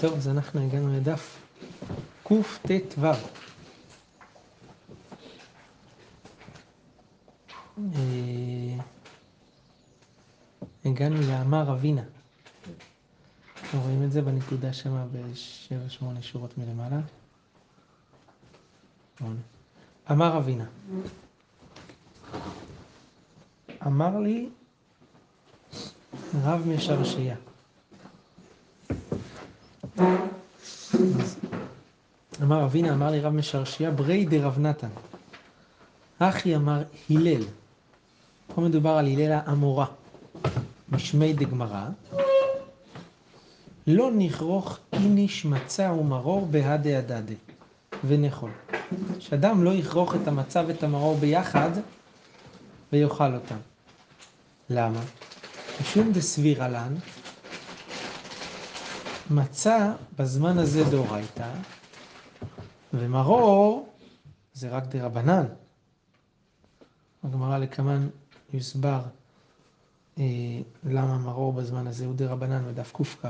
טוב, אז אנחנו הגענו לדף קט"ו. אה, הגענו לאמר אבינה. אנחנו רואים את זה בנקודה שמה בשבע שמונה שורות מלמעלה. אמר אבינה, אמר לי רב משרשייה. אמר אבינה, אמר לי רב משרשייה, ברי דרב נתן. אחי אמר הלל. פה מדובר על הלל האמורה, משמי דגמרא. לא נכרוך איניש מצה ומרור בהדה הדדה ונכון. שאדם לא יכרוך את המצה ואת המרור ביחד ויאכל אותם. למה? משום דסבירה לן, מצה בזמן הזה דאורייתא, ומרור זה רק דרבנן. הגמרא לקמן יוסבר אה, למה מרור בזמן הזה הוא דרבנן בדף קכ.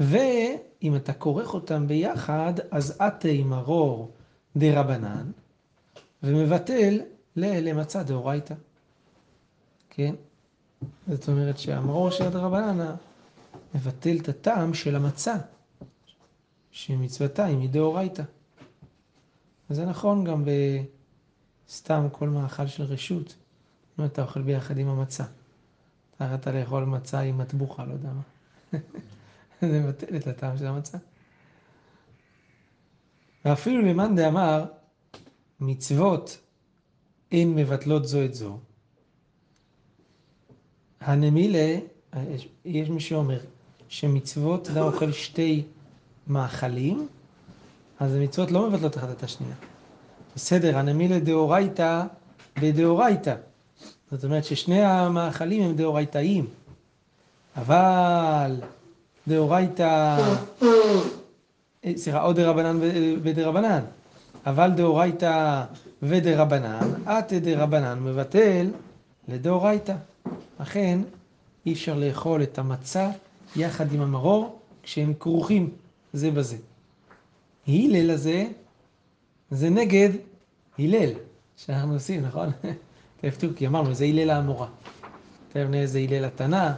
ואם אתה כורך אותם ביחד, אז אתי מרור דרבנן, ומבטל למצה דאורייתא. כן? זאת אומרת שהמרור של דרבנן מבטל את הטעם של המצה, שמצוותה היא מדאורייתא. וזה נכון גם בסתם כל מאכל של רשות, אם אתה אוכל ביחד עם המצה. אתה יכולת לאכול מצה עם מטבוחה, לא יודע מה. זה מבטל את הטעם של המצה. ואפילו למאן דאמר, מצוות אין מבטלות זו את זו. הנמילה, יש מי שאומר שמצוות, אדם אוכל שתי מאכלים, אז המצוות לא מבטלות אחת את השנייה. בסדר, הנמילה דאורייתא בדאורייתא. זאת אומרת ששני המאכלים הם דאורייתאים. אבל דאורייתא, אה, סליחה, או דרבנן ודרבנן. אבל דאורייתא ודרבנן, אתא דרבנן מבטל לדאורייתא. אכן, אי אפשר לאכול את המצה יחד עם המרור כשהם כרוכים זה בזה. הלל הזה זה נגד הלל, שאנחנו עושים, נכון? תכף כי אמרנו, זה הלל האמורה. תכף נראה איזה הלל התנא,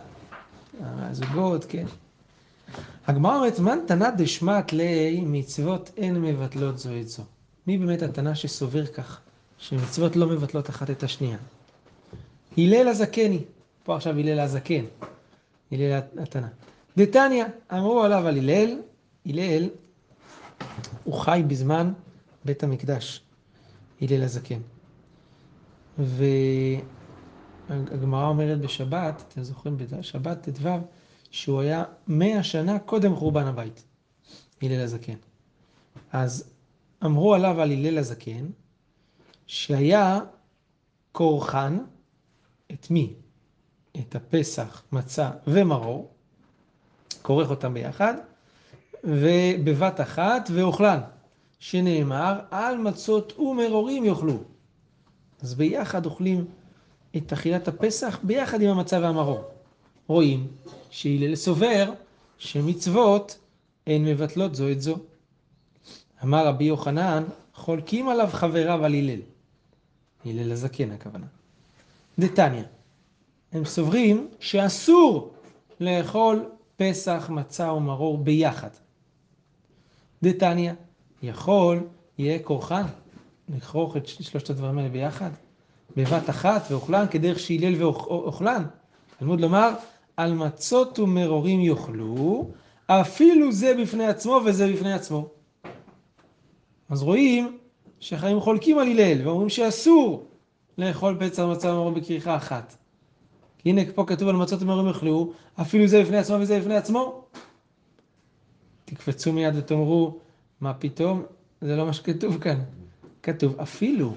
הזוגות, כן. הגמרא אומרת, מן תנא דשמט ליה מצוות אין מבטלות זו את זו. מי באמת התנא שסובר כך, שמצוות לא מבטלות אחת את השנייה? הלל הזקני, פה עכשיו הלל הזקן, הלל התנא. דתניא, אמרו עליו על הלל, הלל הוא חי בזמן בית המקדש, הלל הזקן. והגמרא אומרת בשבת, אתם זוכרים בשבת ט"ו, שהוא היה מאה שנה קודם חורבן הבית, הלל הזקן. אז אמרו עליו על הלל הזקן, שהיה קורחן, את מי? את הפסח, מצה ומרור, כורך אותם ביחד, ובבת אחת ואוכלן, שנאמר, על מצות ומרורים יאכלו. אז ביחד אוכלים את אכילת הפסח ביחד עם המצה והמרור. רואים שהלל סובר שמצוות הן מבטלות זו את זו. אמר רבי יוחנן, חולקים עליו חבריו על הלל. הלל הזקן הכוונה. דתניא, הם סוברים שאסור לאכול פסח, מצה ומרור ביחד. דתניא, יכול, יהיה כורחן, לכרוך את שלושת הדברים האלה ביחד, בבת אחת ואוכלן, כדרך שהלל ואוכלן. תלמוד לומר, על מצות ומרורים יאכלו, אפילו זה בפני עצמו וזה בפני עצמו. אז רואים שחיים חולקים על הלל ואומרים שאסור לאכול פצע מצה ומרור בכריכה אחת. הנה פה כתוב על מצות ומרורים יאכלו, אפילו זה בפני עצמו וזה בפני עצמו. תקפצו מיד ותאמרו, מה פתאום? זה לא מה שכתוב כאן. כתוב אפילו,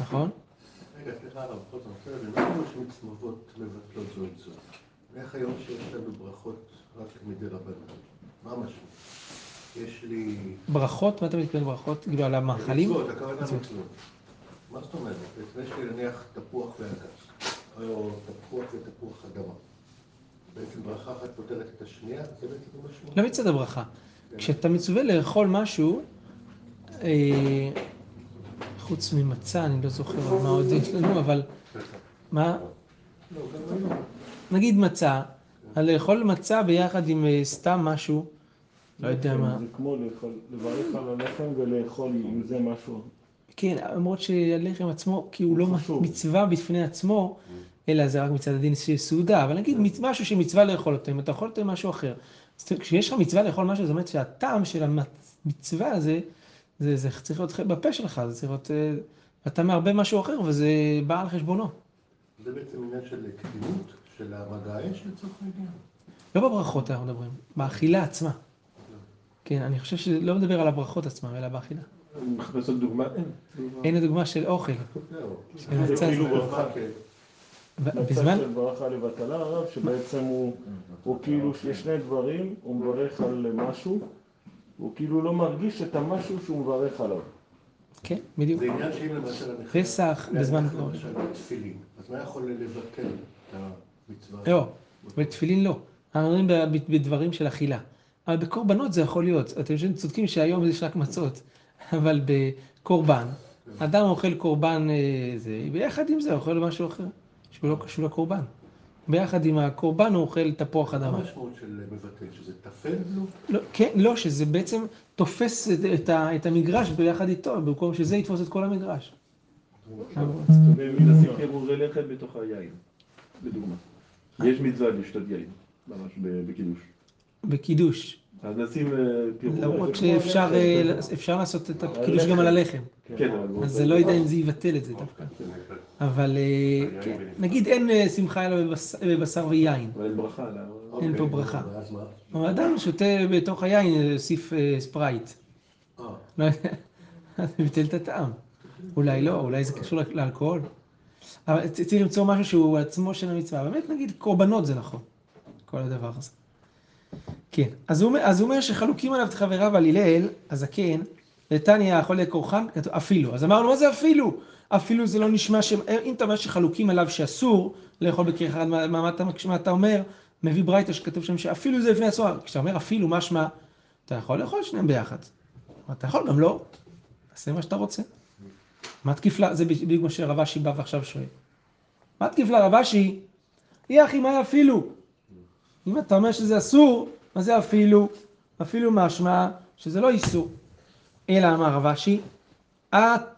נכון? רגע, סליחה הרב, בכל זאת, למה יש מצוות מבטלות זו את זו? איך היום שיש לנו ברכות רק מדי רבנן? מה המשמעות? יש לי... ברכות? מה אתה מתכוון ברכות? כאילו על המאכלים? מצוות, הכוונה מצוות. מה זאת אומרת? יש לי נניח תפוח ואגס, או תפוח ותפוח אדמה. בעצם ברכה אחת פותרת את השנייה, זה בעצם המשמעות. לא מצד הברכה. כשאתה מצווה לאכול משהו, אה, חוץ ממצה, אני לא זוכר מה עוד יש לנו, אבל מה? נגיד מצה, לאכול מצה ביחד עם אה, סתם משהו, לא יודע מה. זה כמו לאכול, לברך על הלחם ולאכול עם זה משהו. כן, למרות שהלחם עצמו, כי הוא לא. מצווה בפני עצמו, אלא זה רק מצד הדין של סעודה, אבל נגיד מצ- משהו שמצווה לאכול אותו, אם אתה יכול אותו משהו אחר. אז כשיש לך מצווה לאכול משהו, זאת אומרת שהטעם של המצווה הזה, זה, זה צריך להיות בפה שלך, זה צריך להיות, אה, אתה מערבב משהו אחר וזה בא על חשבונו. זה בעצם עניין של קדימות, של המגע האש לצורך העניין. לא בברכות אנחנו מדברים, באכילה עצמה. כן, אני חושב שלא מדבר על הברכות עצמם, אלא באכילה. אני מחפש עוד דוגמה, אין. הנה דוגמה של אוכל. זהו. של מצה. בזמן, של ברכה לבטלה הרב, שבעצם הוא, הוא כאילו, יש שני דברים, הוא מברך על משהו, הוא כאילו לא מרגיש את המשהו שהוא מברך עליו. כן, בדיוק. זה עניין שאם למשל אני פסח, בזמן- למשל תפילין, אז מה יכול לבטל את המצווה? לא, בתפילין לא. ב- בדברים של אכילה. אבל בקורבנות זה יכול להיות. אתם חושבים, צודקים שהיום יש רק מצות, אבל בקורבן, אדם אוכל קורבן, אה, זה, ביחד עם זה אוכל משהו אחר, שהוא לא קשור לקורבן. ביחד עם הקורבן הוא אוכל תפוח מה אדמה. המשמעות של מבטל? שזה טפל לו? לא, כן, לא, שזה בעצם תופס את, את, ה, את המגרש ביחד איתו, במקום שזה יתפוס את כל המגרש. לחם בתוך היין, לדוגמה. יש מצווה לשתות יין, ממש ב- בקידוש. בקידוש. אז נשים אה, למרות שאפשר אה, לעשות את הקידוש גם על הלחם. כן, אבל אז זה לא יודע אם זה יבטל את זה דווקא. אבל אה, כן, נגיד אין אה, שמחה אלא בבשר- ויין. אבל אין ברכה? אין פה אוקיי, ברכה. אבל אדם שותה בתוך היין, אה, יוסיף אה, ספרייט. אה, לא יודע, אז זה ביטל את הטעם. אולי לא, אולי זה קשור לאל- לאלכוהול. אבל צריך למצוא משהו שהוא עצמו של המצווה. באמת נגיד קורבנות זה נכון, כל הדבר הזה. כן, אז הוא, אומר- אז הוא אומר שחלוקים עליו את חבריו על הלל, הזקן, לתניא יכול לכורחן, כתוב אפילו. אז אמרנו, מה זה אפילו? אפילו זה לא נשמע ש... אם אתה אומר שחלוקים עליו שאסור לאכול בקריאה אחד, מה, מה, אתה, מה אתה אומר? מביא ברייתא שכתוב שם שאפילו זה לפני הסוהר. כשאתה אומר אפילו, משמע, אתה יכול לאכול שניהם ביחד. אתה יכול גם לא. תעשה מה שאתה רוצה. מה תקיף לה, זה בדיוק מה שרב אשי בא ועכשיו שואל. מה תקיף לרב אשי? יא אחי, מה אפילו? אם אתה אומר שזה אסור, מה זה אפילו? אפילו משמע שזה לא איסור. אלא אמר רב אשי,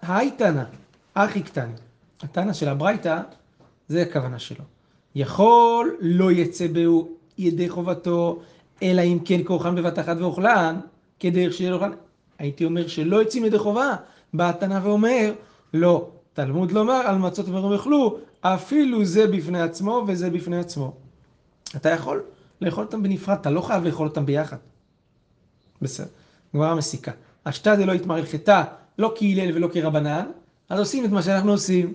היי תנא, אחי קטני. התנא של הברייתא, זה הכוונה שלו. יכול לא יצא בו ידי חובתו, אלא אם כן כורחן בבת אחת ואוכלן, כדרך שיהיה לו אוכלן. הייתי אומר שלא יוצאים ידי חובה. בא התנא ואומר, לא, תלמוד לומר על מצות ומרום יאכלו, אפילו זה בפני עצמו וזה בפני עצמו. אתה יכול לאכול אותם בנפרד, אתה לא חייב לאכול אותם ביחד. בסדר, גמרא מסיקה. השתא דלא יתמר הלכתה, לא כהלל ולא כרבנן, אז עושים את מה שאנחנו עושים.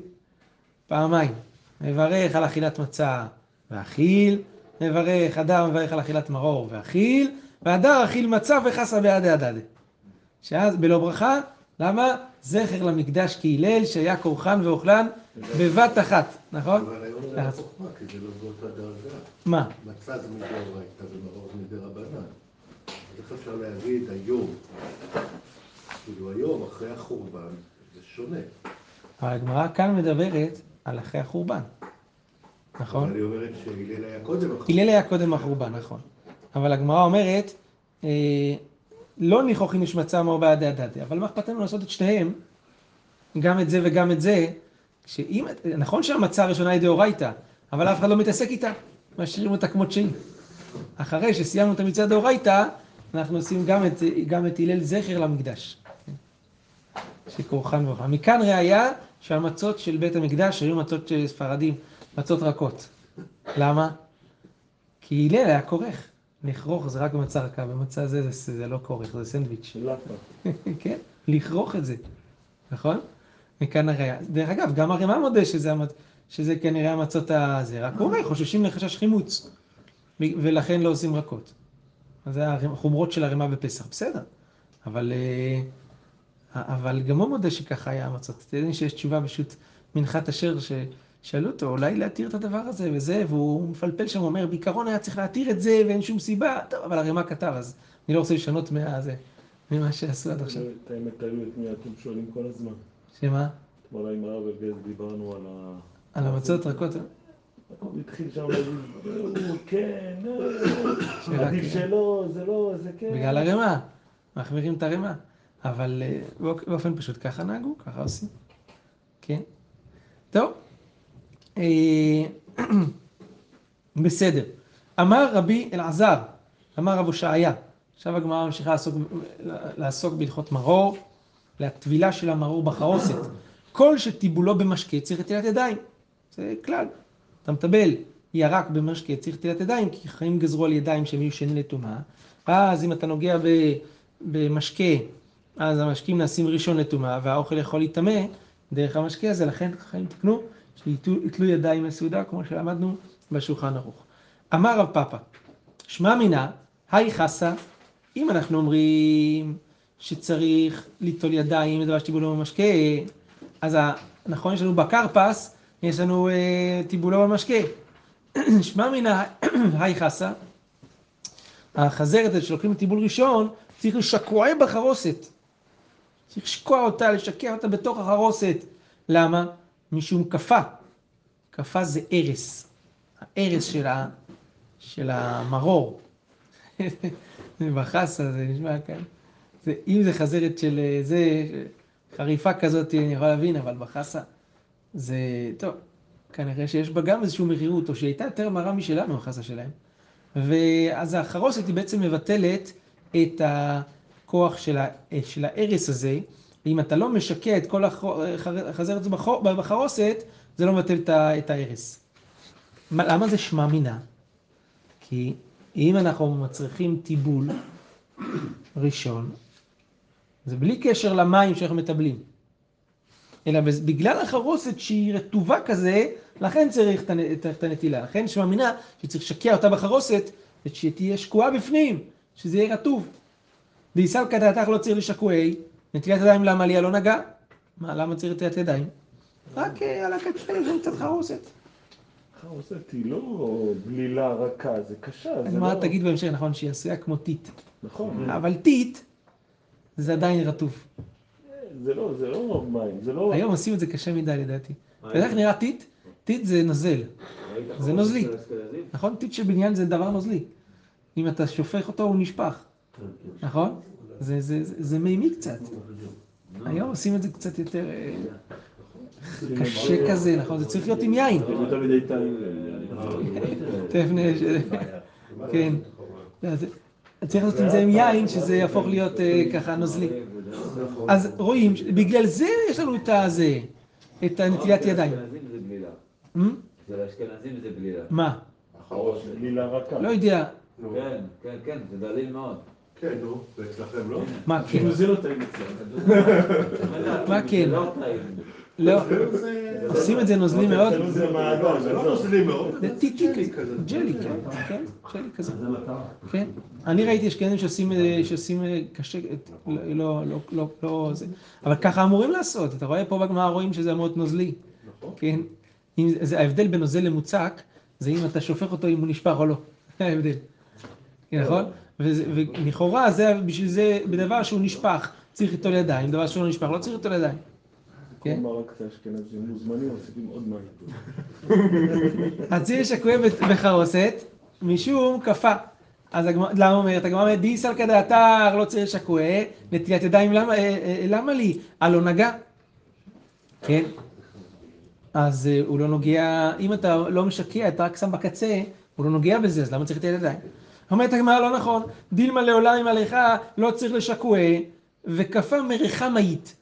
פעמיים. מברך על אכילת מצה ואכיל, מברך, אדם מברך על אכילת מרור ואכיל, והדר אכיל מצה וחסה בעדי הדדה. שאז בלא ברכה, למה? זכר למקדש כהלל שהיה כורחן ואוכלן בבת אחת, נכון? אבל היום זה אז- החוכמה, כי זה לא באותה דרגה. מה? מצה זה מדאורייתא ומרור זה מדרבנן. אז איך אפשר להגיד היום, כאילו היום, אחרי החורבן, זה שונה. אבל הגמרא כאן מדברת על אחרי החורבן, נכון? היא אומרת שהלל היה קודם החורבן. הלל היה קודם החורבן, נכון. אבל הגמרא אומרת, אה, לא ניחוכין יש מצה מאור בעדי הדדה, אבל מה אכפת לנו לעשות את שניהם, גם את זה וגם את זה, שאם, נכון שהמצה הראשונה היא דאורייתא, אבל אף אחד לא מתעסק איתה, משאירים אותה כמות שהיא. אחרי שסיימנו את המצווה דאורייתא, אנחנו עושים גם את, גם את הלל זכר למקדש. שכורחן ואוכלן. מכאן ראיה שהמצות של בית המקדש היו מצות של ספרדים, מצות רכות. למה? כי הלל היה כורך. לכרוך זה רק במצה רכה, במצה זה, זה, זה לא כורך, זה סנדוויץ'. כן, לכרוך את זה, נכון? מכאן הראיה. דרך אגב, גם הרמ"א מודה שזה, המצ- שזה כנראה המצות הזה, רק הוא אומר, חוששים לחשש חימוץ, ולכן לא עושים רכות. אז זה החומרות של הרמ"א בפסח, בסדר. אבל, אה, אבל גם הוא מודה שככה היה המצות. אתם יודעים שיש תשובה פשוט מנחת אשר, ש, שאלו אותו, אולי להתיר את הדבר הזה וזה, והוא מפלפל שם, אומר, בעיקרון היה צריך להתיר את זה ואין שום סיבה, טוב, אבל הרי מה כתב, אז אני לא רוצה לשנות מהזה, ממה שעשו עד עכשיו. את האמת היו את מי אתם שואלים כל הזמן. שמה? אתמול עם הרב ארגז דיברנו על ה... על המצות רכות? הוא התחיל שם להגיד, "הוא, כן, אה, עדיף שלא, זה לא, זה כן. בגלל הרמה, מחמירים את הרמה. אבל אה, באופ- באופן פשוט ככה נהגו, ככה עושים. כן. טוב. אה, בסדר. אמר רבי אלעזר, אמר רב הושעיה, עכשיו הגמרא ממשיכה לעסוק, לעסוק בהלכות מרור, לטבילה של המרור בחרוסת. כל שטיבולו במשקה צריך נטילת ידיים. זה כלל. אתה מטבל ירק במשקה צריך נטילת ידיים, כי חיים גזרו על ידיים שהם יהיו שני לטומאה. אז אם אתה נוגע במשקה, אז המשקים נעשים ראשון לטומאה, והאוכל יכול להיטמא דרך המשקה הזה, לכן חיים תקנו שיתלו ידיים לסעודה, כמו שלמדנו בשולחן ערוך. אמר רב פאפא, שמע מינא, היי חסה, אם אנחנו אומרים שצריך ליטול ידיים לדבר שטיבולו במשקה, אז נכון, יש לנו בכרפס, יש לנו אה, טיבולו במשקה. שמע מינא, היי חסה, החזרת שלוקחים טיבול ראשון, צריך לשקוע בחרוסת. צריך לשקוע אותה, לשקע אותה בתוך החרוסת. למה? משום כפה. כפה זה ארס. הארס של, ה, של המרור. בחסה זה נשמע כאן. זה, אם זה חזרת של אה, זה, חריפה כזאת, אני יכול להבין, אבל בחסה זה, טוב, כנראה שיש בה גם איזושהי מרירות, או שהיא הייתה יותר מרה משלנו, החסה שלהם. ואז החרוסת היא בעצם מבטלת את הכוח של, של הארס הזה. ואם אתה לא משקע את כל החזרת בחרוסת, זה לא מבטל את ה- את הארס. מה- למה זה שמע מינה? כי אם אנחנו מצריכים טיבול ראשון, זה בלי קשר למים שאנחנו מטבלים. אלא בגלל החרוסת שהיא רטובה כזה, לכן צריך את הנ- את את הנטילה. לכן יש מאמינה שצריך לשקע אותה בחרוסת, ושתהיה שקועה בפנים, שזה יהיה רטוב. ביסל כדעתך לא צריך לשקועי, נטילת ידיים למה עליה לא נגע? מה, למה צריך נטילת ידיים? רק אה, על יש שם קצת חרוסת. חרוסת היא לא בלילה רכה, זה קשה, זה הגמרא לא... תגיד בהמשך, נכון, שהיא עשויה כמו טיט. נכון, אבל טיט, זה עדיין רטוב. זה לא, זה לא מים, זה לא... היום עושים את זה קשה מדי לדעתי. אתה יודע איך נראה טיט? טיט זה נוזל. זה נוזלי. נכון? טיט של בניין זה דבר נוזלי. אם אתה שופך אותו הוא נשפך. נכון? זה, זה, זה, זה מימי קצת. היום עושים את זה קצת יותר אה, קשה כזה, נכון? זה צריך להיות עם יין. תכף ש- כן. לא, זה- צריך לעשות עם זה עם יין, שזה יהפוך להיות אה, ככה נוזלי. אז רואים, בגלל זה יש לנו את הזה, את הנטילת ידיים. אשכנזים זה בלילה. אמ? אצל האשכנזים זה בלילה. מה? בלילה רכה. לא יודע. כן, כן, כן, זה דליל מאוד. כן, נו, ואצלכם לא? מה כן? כאילו זה לא טעים אצלם. מה כן? לא. לא. עושים את זה נוזלי מאוד. אצלנו זה לא, לא נוזלי מאוד. זה טיטי כזה. ג'לי, כן, כן, ג'לי כזה. כן. אני ראיתי אשכנזים שעושים, אה, שעושים אה, קשה, לא, לא, לא, לא, לא, זה. אבל ככה אמורים לעשות. אתה רואה פה בגמרא רואים שזה אמור להיות נוזלי. נכון. כן. ההבדל בין נוזל למוצק, זה אם אתה שופך אותו אם הוא נשפך או לא. זה ההבדל. כן, נכון? ולכאורה זה בשביל זה, בדבר שהוא נשפך, צריך ליטול ידיים, דבר שהוא לא נשפך, לא צריך ליטול ידיים. כן? כמו מרק את האשכנזים מוזמנים, מוסיפים עוד מים. הציר שקוע בחרוסת, משום כפה. אז למה אומרת? הגמרא אומרת, דיסל כדעתר לא צריך שקוע, נטילת ידיים למה, אה, אה, למה לי? הלא נגע. כן? אז אה, הוא לא נוגע, אם אתה לא משקע, אתה רק שם בקצה, הוא לא נוגע בזה, אז למה צריך נטילת ידיים? אומרת הגמרא, לא נכון, דילמה לעולם עליך, לא צריך לשקוע, וכפה מריחה מאית.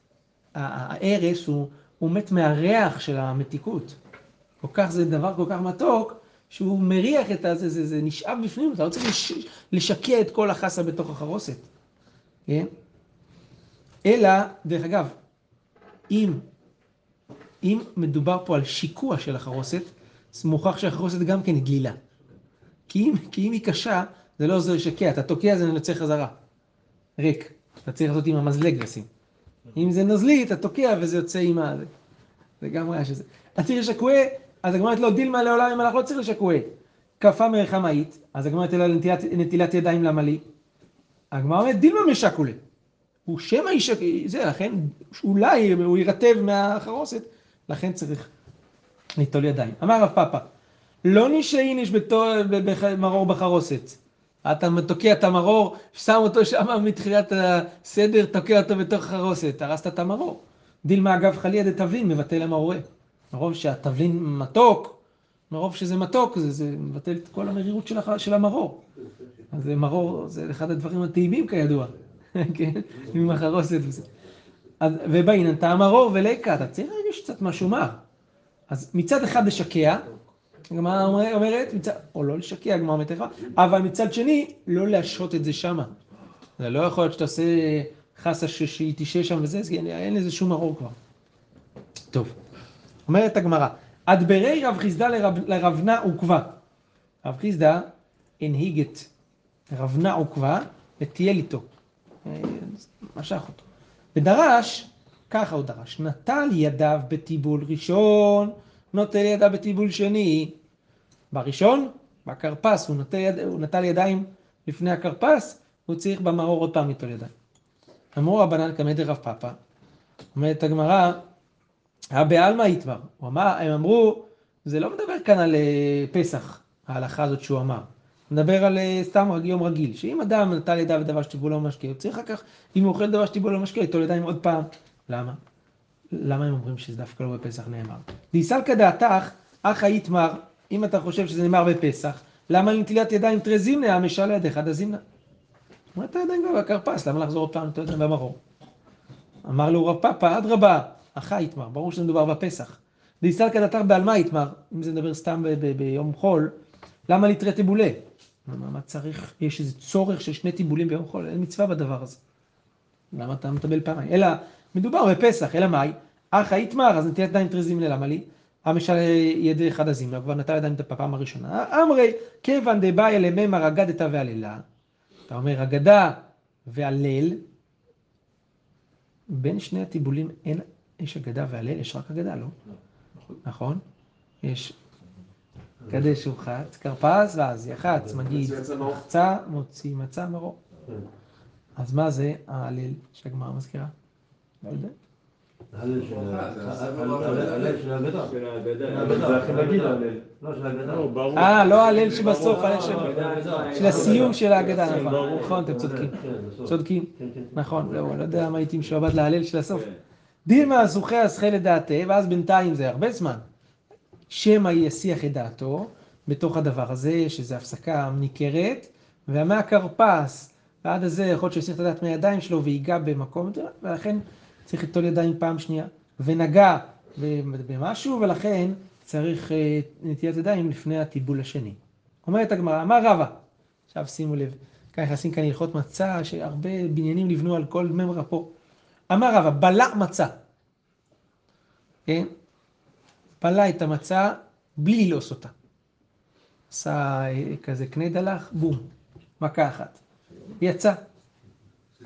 הארס הוא, הוא מת מהריח של המתיקות. כל כך זה דבר כל כך מתוק, שהוא מריח את הזה, זה, זה נשאב בפנים, אתה לא צריך לש, לשקע את כל החסה בתוך החרוסת. כן? אלא, דרך אגב, אם, אם מדובר פה על שיקוע של החרוסת, אז מוכרח שהחרוסת גם כן היא דלילה. כי אם, כי אם היא קשה, זה לא עוזר לשקע, אתה תוקע זה יוצא חזרה. ריק. אתה צריך לעשות עם המזלג לשים. אם זה נוזלי, אתה תוקע וזה יוצא עם ה... זה גם ריח שזה. הציר השקוע, אז הגמרא אומרת לו, דילמה לעולם אם אנחנו לא צריכים לשקועה. כפה מרחמאית, אז הגמרא אומרת לה נטילת, ידיים למה לי? הגמרא אומרת, דילמה משקולה. הוא שמא איש... זה, לכן אולי הוא יירטב מהחרוסת, לכן צריך ליטול ידיים. אמר רב פאפא, לא נשאיניש במרור בחרוסת. אתה תוקע את המרור, שם אותו שם מתחילת הסדר, תוקע אותו בתוך החרוסת, הרסת את המרור. דילמה אגב חליה דתבלין מבטל המרורה. מרוב שהתבלין מתוק, מרוב שזה מתוק, זה, זה מבטל את כל המרירות של. של המרור. אז מרור, זה אחד הדברים הטעימים כידוע, כן? עם החרוסת וזה. אז, ובאינן טעם מרור ולקה, אתה צריך להרגיש קצת משהו מר. אז מצד אחד לשקע, הגמרא אומרת, או לא לשקע, הגמרא לך, אבל מצד שני, לא להשהות את זה שמה. זה לא יכול להיות שאתה עושה חסה שהיא תשהה שם וזה, אז אין לזה שום מרור כבר. טוב, אומרת הגמרא, אדברי רב חיסדא לרב, לרבנה עוקבה. רב חיסדא הנהיג את רבנה עוקבה וטייל איתו. אה, משך אותו. ודרש, ככה הוא דרש, נטל ידיו בטיבול ראשון, נוטל ידיו בטיבול שני. בראשון, בכרפס, הוא, נטל, יד, הוא נטל ידיים לפני הכרפס, הוא צריך במאור עוד פעם ליטול ידיים. אמרו רבנן קמא דרב פאפא, אומרת הגמרא, הבעלמא אמר, הם אמרו, זה לא מדבר כאן על אה, פסח, ההלכה הזאת שהוא אמר. מדבר על אה, סתם יום רגיל, שאם אדם נטל ידיו בדבר שטיבו לו משקה, הוא צריך אחר כך, אם הוא אוכל דבר שטיבו לו משקה, ליטול ידיים עוד פעם. למה? למה הם אומרים שזה דווקא לא בפסח נאמר? דיסלקא דעתך, אחא יתמר, אם אתה חושב שזה נאמר בפסח, למה לנטילת ידיים תרזימנה, המשל לידיך דזימנה? הוא נטל ידיים כבר בכרפס, למה לחזור עוד פעם לנטול ידיים במרור? אמר לו רב פאפא, אדרבה, אחא יתמר, ברור שזה מדובר בפסח. דיסלקא דעתך בעלמא יתמר, אם זה מדבר סתם ביום חול, למה לתרי טיבולה? מה צריך, יש איזה צורך של שני טיבולים ביום חול, אין מצווה בדבר הזה. למה אתה מטבל פעמיים? אלא, מדובר בפסח, אלא מאי? אחא יתמר, אז נטילת ידיים תרזים למה לי? המשל ידי אחד הזימנה, כבר נטל ידיים את הפעם הראשונה. אמרי, כיוון דבעיה למימר אגדתא והללה. אתה אומר אגדה והלל, בין שני הטיבולים אין, יש אגדה והלל, יש רק אגדה, לא? נכון? יש קדש ורחץ, כרפס, ואז יחץ, מגיד, חצה, מוציא מצה מרור. אז מה זה ההלל שהגמרא מזכירה? לא יודע. הלל של האגדה. אבל זה הכי נגיד הלל. לא, של האגדה. לא. אה, לא ההלל שבסוף, ההלל של- האגדה. של הסיום של ההגדה, נכון, ברור. נכון, אתם צודקים. כן. צודקים, כן, כן. נכון, לא, יודע למה הייתי משועבד להלל של הסוף. כן. דילמה זוכה הזכה לדעתה, ואז בינתיים זה הרבה זמן. שמא יסיח את דעתו בתוך הדבר הזה, שזה הפסקה ניכרת, ומהכרפס ועד הזה יכול להיות שיסיח את הדעת מהידיים שלו ויגע במקום, ולכן צריך ליטול ידיים פעם שנייה. ונגע במשהו, ולכן צריך אה, נטילת ידיים לפני הטיבול השני. אומרת הגמרא, אמר רבא, עכשיו שימו לב, כאן נכנסים כאן הלכות מצה, שהרבה בניינים נבנו על כל ממרה פה. אמר רבא, בלע מצה. כן? בלע את המצה בלי ללעוס אותה. עשה אה, כזה קנה דלח, בום, מכה אחת. יצא.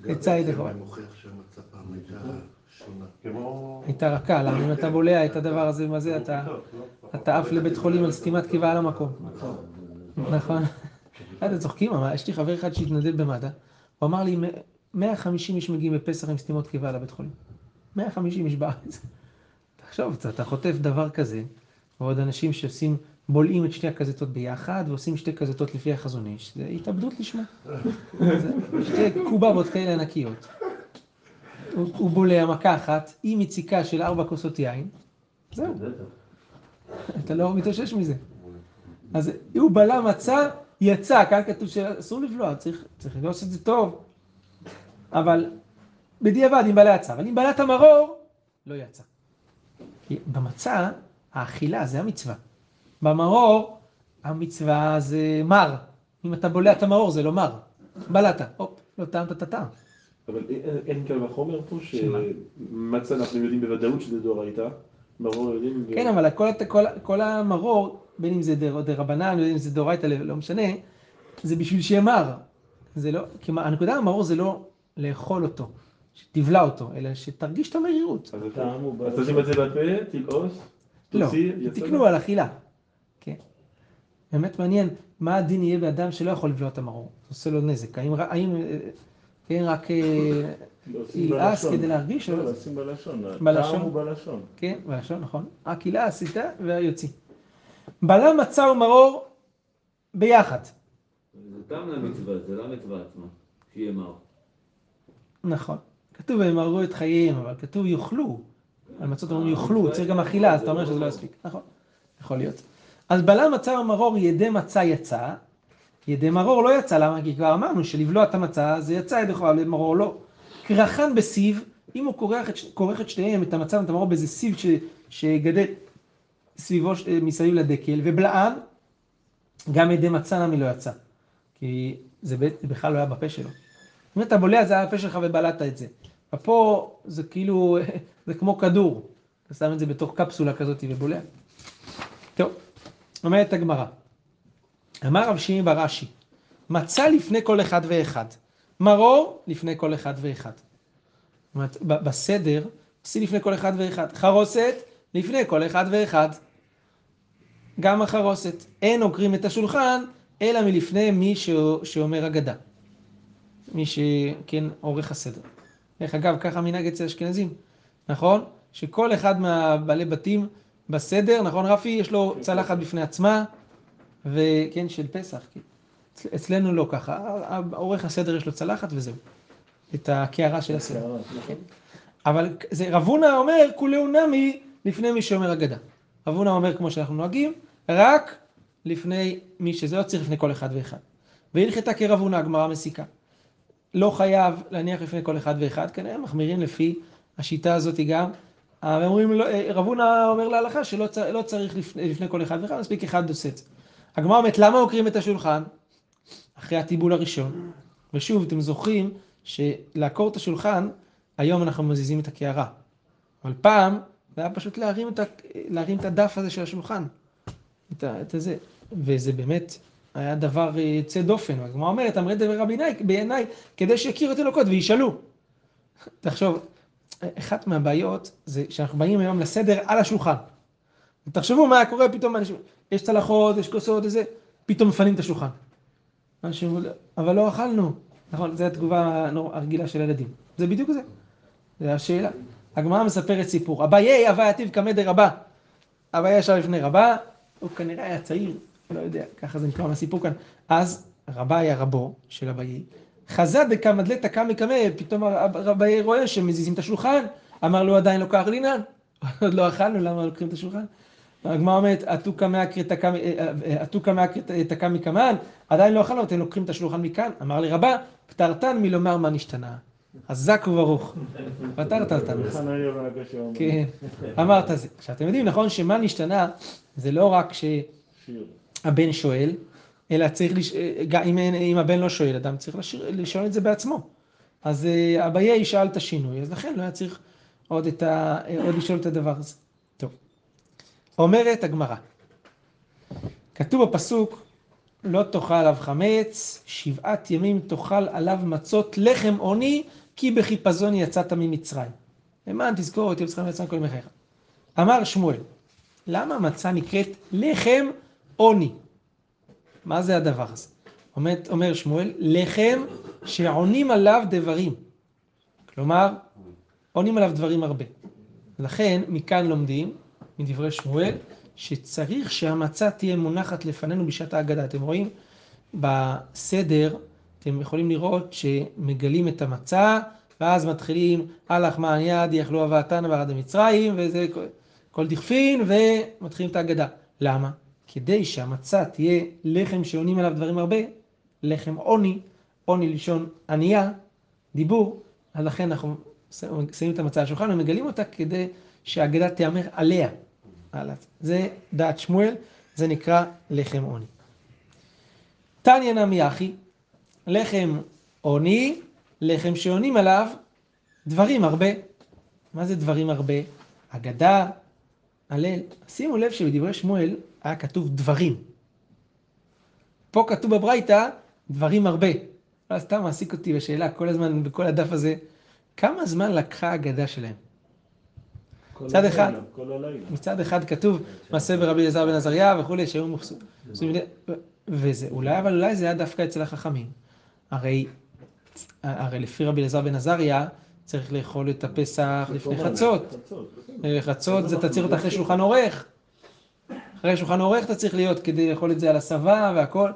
יצא ידי חובה. הייתה רכה, למה אם אתה בולע את הדבר הזה, מה זה, אתה, אתה עף לבית חולים על סתימת קיבה על המקום. נכון. אתם צוחקים, אבל יש לי חבר אחד שהתנדב במד"א, הוא אמר לי, 150 איש מגיעים בפסח עם סתימות קיבה לבית חולים. 150 איש בארץ. תחשוב, אתה- אתה חוטף דבר כזה, ועוד אנשים שעושים, בולעים את שתי הקזטות ביחד, ועושים שתי קזטות לפי החזון איש, זה התאבדות לשמה. שתי קובבות כאלה ענקיות. הוא, בולע מכה אחת, עם יציקה של ארבע כוסות יין, זהו. אתה לא מתאושש מזה. אז הוא בלע מצה, יצא, כאן כתוב שאסור לבלוע, צריך, צריך לעשות את זה טוב. אבל בדיעבד, אם בלע יצא, אבל אם בלע את המרור, לא יצא. כי במצה, האכילה זה המצווה. במרור, המצווה זה מר. אם אתה בולע את המרור, זה לא מר. בלעת, הופ, לא טעמת את הטעם. אבל אין- אין קל וחומר פה? שמצה אנחנו יודעים בוודאות שזה דאורייתא. ברור יודעים. ו- כן, אבל כל, הת- כל, כל המרור, בין אם זה דר- דרבנן, בין אם זה דאורייתא, לא משנה, זה בשביל שיהיה מר. זה לא, כי הנקודה במרור זה לא לאכול אותו, שתבלע אותו, אלא שתרגיש את המרירות. אז אתה- הוא אז תשים את זה בפה, תלעוס. לא, תוציא, יצא תקנו לו. על אכילה. כן. באמת מעניין, מה הדין יהיה באדם שלא יכול לבלוע את המרור? זה עושה לו נזק. האם, האם אה, כן, רק אה, בלשון. כדי להרגיש? לא, לא? לשים בלשון. בלשון? הוא בלשון. כן, בלשון, נכון. רק ילעס איתה ויוציא. בלם מצה ומרור ביחד. זה טעם למצווה, זה לא המצווה עצמה, שיהיה מר. נכון. כתוב והם הרגו את חייהם, אבל כתוב יאכלו. על מצות אומרים יאכלו, צריך גם אכילה, אז אתה אומר שזה לא יספיק. נכון, יכול להיות. אז בלם מצה ומרור ידי מצה יצא, ידי מרור לא יצא, למה? כי כבר אמרנו שלבלוע את המצה זה יצא ידי חול, מרור לא. קרחן בסיב, אם הוא כורך את, כורך את שניהם, את המצה ואת המרור באיזה סיב ש, שגדל סביבו, ש- מסביב לדקל, ובלען, גם ידי מצה נמי לא יצא. כי זה בכלל לא היה בפה שלו. אם אתה בולע זה היה הפה שלך ובלעת את זה. ופה זה כאילו, זה כמו כדור. אתה שם את זה בתוך קפסולה כזאת ובולע. טוב, אומרת הגמרא. אמר רב שמעי ברש"י, מצה לפני כל אחד ואחד, מרור לפני כל אחד ואחד. בסדר, עושים לפני כל אחד ואחד. חרוסת לפני כל אחד ואחד. גם החרוסת. אין עוקרים את השולחן, אלא מלפני מי ש... שאומר אגדה. מי שכן עורך הסדר. דרך אגב, ככה מנהג אצל אשכנזים, נכון? שכל אחד מהבעלי בתים בסדר, נכון רפי? יש לו צלחת בפני עצמה, וכן, של פסח. כן. אצל- אצלנו לא ככה, עורך הסדר יש לו צלחת וזהו. את הקערה של הסדר. כן. אבל זה, רב הונא אומר, כולהו נמי לפני מי שאומר אגדה. רב הונא אומר כמו שאנחנו נוהגים, רק לפני מי שזה לא צריך לפני כל אחד ואחד. והלכתה כרב הונא, הגמרא מסיקה. לא חייב להניח לפני כל אחד ואחד, כנראה מחמירים לפי השיטה הזאת גם. אומרים, לא, רב הונא אומר להלכה שלא צר, לא צריך לפני, לפני כל אחד ואחד, מספיק אחד עושה את זה. הגמרא אומרת, למה עוקרים את השולחן? אחרי הטיבול הראשון. ושוב, אתם זוכרים שלעקור את השולחן, היום אנחנו מזיזים את הקערה. אבל פעם, זה היה פשוט להרים את, ה, להרים את הדף הזה של השולחן. את, ה, את הזה. וזה באמת היה דבר אה, יוצא דופן. הגמרא אומרת, אמרי דבר רבי בעיניי, כדי שיכירו את אלוקות וישאלו. תחשוב, אחת מהבעיות זה שאנחנו באים היום לסדר על השולחן. תחשבו מה קורה פתאום, יש צלחות, יש כוסות, איזה, פתאום מפנים את השולחן. אנשים, אבל לא אכלנו. נכון, זו התגובה הרגילה של הילדים. זה בדיוק זה. זו השאלה. הגמרא מספרת סיפור. אביי אביי עתיב קמא דרבה. אביי ישב לפני רבה, הוא כנראה היה צעיר, לא יודע, ככה זה נקרא מהסיפור כאן. אז רבה היה רבו של אביי. חזה דקמא דלתא קמא קמא, פתאום רביי רואה שמזיזים את השולחן. אמר לו עדיין לא קח לינן. עוד לא אכלנו, למה לוקחים את השולחן? הגמרא אומרת, מאקריא תקא מקמן, עדיין לא אכלנו, אתם לוקחים את השולחן מכאן? אמר לי רבה, פטרתן מלומר מה נשתנה. חזק וברוך. פטרת אותנו. כן, אמרת זה. עכשיו, אתם יודעים, נכון, שמה נשתנה, זה לא רק שהבן. שואל, אלא צריך, לש... גם אם, אין- אם הבן לא שואל, אדם צריך לשיר, לשאול את זה בעצמו. אז אה, אביי ישאל את השינוי, אז לכן לא היה צריך עוד, את ה... עוד לשאול את הדבר הזה. אומרת הגמרא, כתוב בפסוק, לא תאכל עליו חמץ, שבעת ימים תאכל עליו מצות לחם עוני, כי בחיפזון יצאת ממצרים. למען תזכור אותי בצלך ויצא כל ימי חייך. אמר שמואל, למה מצה נקראת לחם עוני? מה זה הדבר הזה? אומר, אומר שמואל, לחם שעונים עליו דברים. כלומר, עונים עליו דברים הרבה. לכן, מכאן לומדים, מדברי שמואל, שצריך שהמצה תהיה מונחת לפנינו בשעת ההגדה. אתם רואים? בסדר, אתם יכולים לראות שמגלים את המצה, ואז מתחילים, הלך מען יד, יאכלו הבאתן ועד המצרים, וזה כל דכפין, ומתחילים את ההגדה. למה? כדי שהמצה תהיה לחם שעונים עליו דברים הרבה, לחם עוני, עוני לשון ענייה, דיבור, אז לכן אנחנו שמים את המצה על השולחן ומגלים אותה כדי שההגדה תיאמר עליה. זה דעת שמואל, זה נקרא לחם עוני. תניא נמי אחי, לחם עוני, לחם שעונים עליו דברים הרבה. מה זה דברים הרבה? אגדה, הלל. שימו לב שבדברי שמואל היה כתוב דברים. פה כתוב בברייתא דברים הרבה. סתם מעסיק אותי בשאלה כל הזמן, בכל הדף הזה, כמה זמן לקחה האגדה שלהם? מצד אחד. מצד אחד כתוב מעשה ברבי אליעזר בן עזריה וכולי, שהיו מחסומים, וזה, אולי, אבל אולי זה היה דווקא אצל החכמים. הרי, הרי לפי רבי אליעזר בן עזריה, צריך לאכול את הפסח לפני חצות. חצות. אה, חצות זה אתה צריך להיות אחרי שולחן עורך. אחרי שולחן עורך אתה צריך להיות כדי לאכול את זה על הסבה והכל,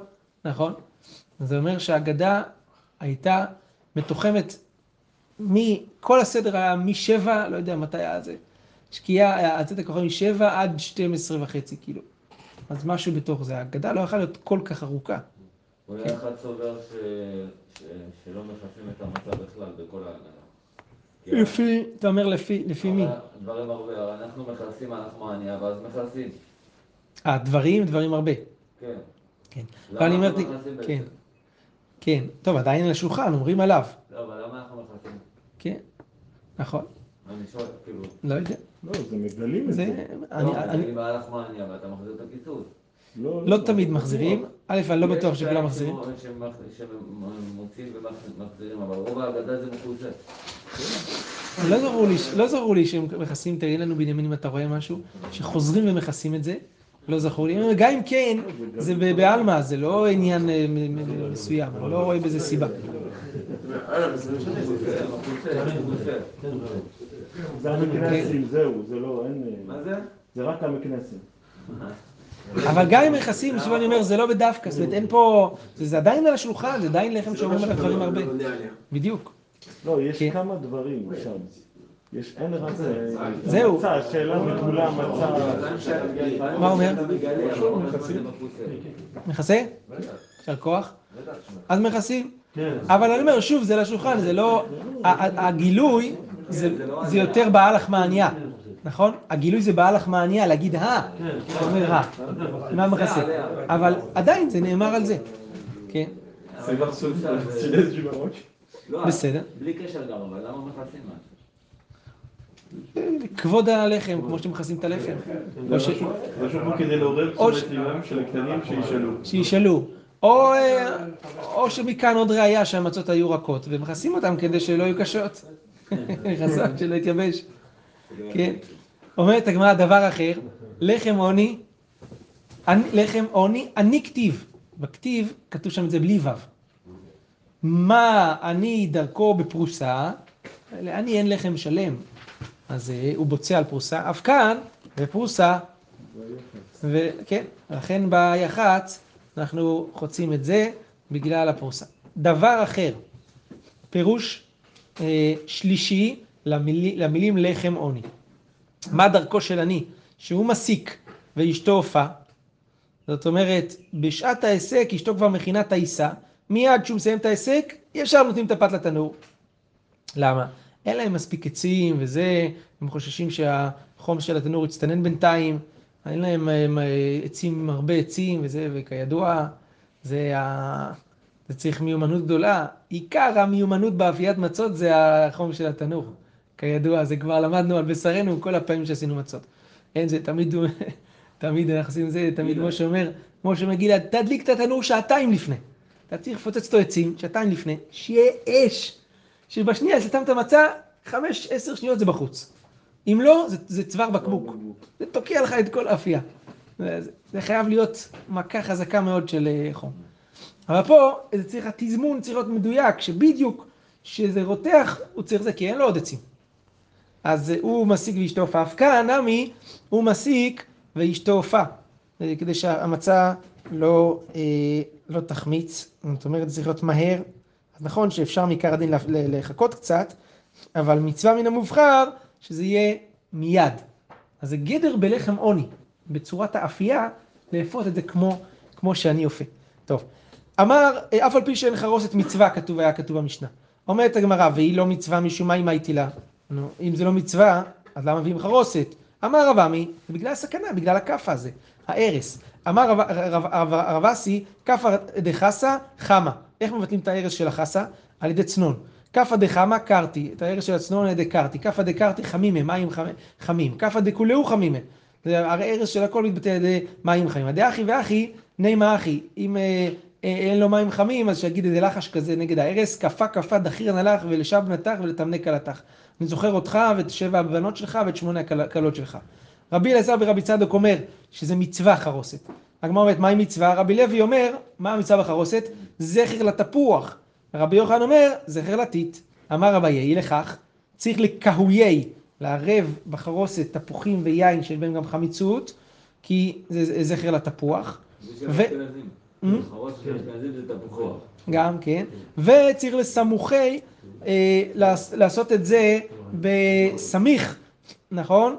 נכון? זה אומר שהאגדה הייתה מתוחמת, מכל הסדר היה משבע, לא יודע מתי היה זה, שקיעה, היה הצאת הכוכב משבע עד 12 וחצי, כאילו. אז משהו בתוך זה, האגדה לא יכולה להיות כל כך ארוכה. אולי אחד סובר ש... ש... שלא מכסים את המצב בכלל בכל ההגנה. לפי, אתה אומר לפי, לפי מי? דברים הרבה, אנחנו מכסים על נחמניה, ואז מכסים. אה, דברים, דברים הרבה. כן. כן. למה אנחנו אמרתי, מכסים כן, בעצם? כן. טוב, עדיין על השולחן, אומרים עליו. לא, אבל למה אנחנו מכסים? כן, נכון, אני שואל, כאילו... לא יודע. לא, זה מגלים את זה, זה. אני, לא, אני, אני בעל נחמניה, ואתה מחזיר את הקיצוץ. לא תמיד מחזירים. א', אני לא בטוח יש שכולם כאלה מחזירים. שמ- שמוציאים ומחזירים, אבל רוב ההגדה זה מכוסה. לא זכור לי, לא שהם מכסים, תראי לנו בנימין אם אתה רואה משהו, שחוזרים ומכסים את זה. לא זכור לי. גם אם כן, זה בעלמא, זה לא עניין אה, מסוים, אני לא רואה בזה סיבה. זה המקנסים, זהו, זה לא, אין... מה זה? זה רק המקנסים. אבל גם אם מכסים, שוב אני אומר, זה לא בדווקא, זאת אומרת, אין פה, זה זה עדיין על השולחן, זה עדיין לחם שאומרים עליו דברים הרבה. בדיוק. לא, יש כן. כמה דברים שם. יש, אין רק... אה, זהו. מצה, השאלה מגולה מצה. מה אומר? אתה מגלה, אבל כל הזמן זה מכוסה. מכסה? יישר כוח. אז מכסים. כן. אבל אני אומר, שוב, זה לשולחן, זה לא... הגילוי זה זה יותר באלח מעניה, נכון? הגילוי זה באלח מעניה, להגיד אה, אתה אומר אה, מה מכסה? אבל עדיין זה נאמר על זה, כן, בסדר. בלי קשר גם, אבל למה מכסים? כבוד הלחם, כמו שמכסים את הלחם. או ש- זה פשוט פה כדי לעורר או תשומת ליבם של הקטנים שישאלו. שישאלו. או, אה, או שמכאן עוד ראיה שהמצות היו רכות, ומכסים אותם כדי שלא יהיו קשות. חסר שלא יתייבש. כן. אומרת הגמרא דבר אחר, לחם עוני, אני- לחם עוני, אני כתיב. בכתיב כתוב שם את זה בלי וו. מה אני דרכו בפרוסה, לעני אין לחם שלם. אז אה, הוא בוצע על פרוסה, אף כאן, בפרוסה, וכן, לכן ביח"צ אנחנו חוצים את זה בגלל הפרוסה. דבר אחר, פירוש שלישי למילי, למילים לחם עוני. מה דרכו של עני? שהוא מסיק ואשתו עופה. זאת אומרת, בשעת ההיסק אשתו כבר מכינה את העיסה, מיד כשהוא מסיים את ההיסק, ישר נותנים את הפת לתנור. למה? אין להם מספיק עצים וזה, הם חוששים שהחום של התנור יצטנן בינתיים, אין להם הם, אה, עצים הרבה עצים וזה, וכידוע, זה, ה... זה צריך מיומנות גדולה. עיקר המיומנות באפיית מצות זה החום של התנור. כידוע, זה כבר למדנו על בשרנו כל הפעמים שעשינו מצות. אין, זה תמיד, תמיד אנחנו עושים זה, תמיד משה אומר, משה מגילה, תדליק את התנור שעתיים לפני. אתה צריך לפוצץ אותו עצים, שעתיים לפני, שיהיה אש. שבשנייה ששמת את המצה, חמש, עשר שניות זה בחוץ. אם לא, זה, זה צוואר בקבוק. זה תוקע לך את כל האפייה. זה, זה- זה חייב להיות מכה חזקה מאוד של אה, חום. אבל פה, זה צריך, התזמון צריך להיות מדויק, שבדיוק, שזה רותח, הוא צריך זה, כי אין לו עוד עצים. אז הוא מסיק ואשתו. אף כאן, נמי, הוא מסיק ואשתו עופה. אה, כדי שהמצה לא, אה, לא תחמיץ. זאת אומרת, זה צריך להיות מהר. אז נכון שאפשר מעיקר הדין לחכות קצת, אבל מצווה מן המובחר, שזה יהיה מיד. אז זה גדר בלחם עוני, בצורת האפייה, לאפות את זה כמו, כמו שאני אופה. טוב, אמר, אה, אף על פי שאין חרוסת מצווה, כתוב, היה כתוב במשנה. אומרת הגמרא, והיא לא מצווה משום מה, מה הייתי לה? נו, אם זה לא מצווה, אז למה מביאים חרוסת? אמר רב עמי, זה בגלל הסכנה, בגלל הכאפה הזה, ההרס. אמר רב- אסי, כאפה דחסה חמה. איך מבטלים את ההרס של החסה? על ידי צנון. כאפה דחמה קרתי, את ההרס של הצנון על ידי קרתי. כאפה דקרתי חמימה, מים חמ- חמים. כאפה דכולהו חמימה. הרי הרס של הכל מתבטא על ידי מים חמים. הדאחי ואחי, נימה אחי. אם אה, אין לו מים חמים, אז שיגיד איזה לחש כזה נגד ההרס, כפה כפה דחיר נלך ולשב נתך ולתמנק כלתך. אני זוכר אותך ואת שבע הבנות שלך ואת שמונה הכל- הכלות שלך. רבי אלעזר ורבי צדוק אומר שזה מצווה חרוסת. הגמרא אומרת, מהי מצווה? רבי לוי אומר, מה המצווה בחרוסת? זכר לתפוח. רבי יוחנן אומר, זכר לטיט. אמר רבי יהי לכך, צריך לקהויי, לערב בחרוסת תפוחים ויין שיש בהם גם חמיצות, כי זה זכר לתפוח. ו- זה תפוחו. גם, כן. וצריך לסמוכי, אה, לעש- לעשות את זה בסמיך, נכון?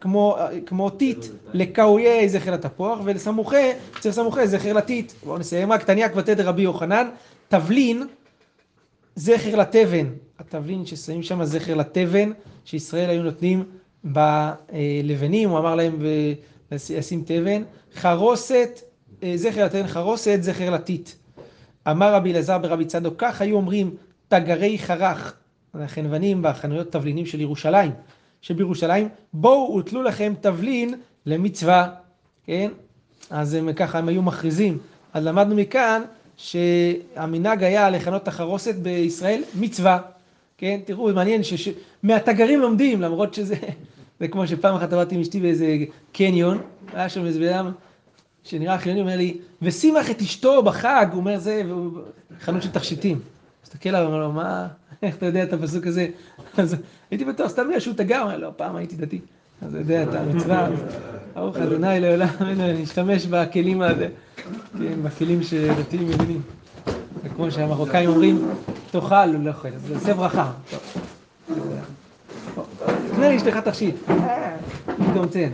כמו, אה, כמו טיט, לקאויי זכר לתפוח, ולסמוכי, צריך סמוכי זכר לטיט. בואו נסיים רק, תניאק ותדר רבי יוחנן, תבלין, זכר לתבן. התבלין ששמים שם זכר לתבן, שישראל היו נותנים בלבנים, הוא אמר להם לשים תבן. חרוסת, זכר לתבן חרוסת, זכר לטיט. אמר רבי אלעזר ברבי צדוק, כך היו אומרים תגרי חרך, החנוונים בחנויות תבלינים של ירושלים, שבירושלים, בואו ותלו לכם תבלין למצווה, כן? אז הם ככה הם היו מכריזים. אז למדנו מכאן שהמנהג היה לכנות את החרוסת בישראל מצווה, כן? תראו, מעניין שמהתגרים לומדים, למרות שזה, זה כמו שפעם אחת עבדתי עם אשתי באיזה קניון, היה שם איזה בן אדם שנראה חילוני, אומר לי, ושימח את אשתו בחג, הוא אומר זה, חנות של תכשיטים. מסתכל עליו, אומר לו, מה, איך אתה יודע את הפסוק הזה? אז הייתי בטוח, סתם בגלל שהוא הוא אומר, לא, פעם הייתי דתי. אז אתה יודע את המצווה, ברוך אדוני לעולם, נשתמש בכלים הזה, כן, בכלים שדתיים מבינים. וכמו שהמרוקאים אומרים, תאכל, הוא לא אוכל, אז זה ברכה. לי אשתך תכשיט. פתאום צן.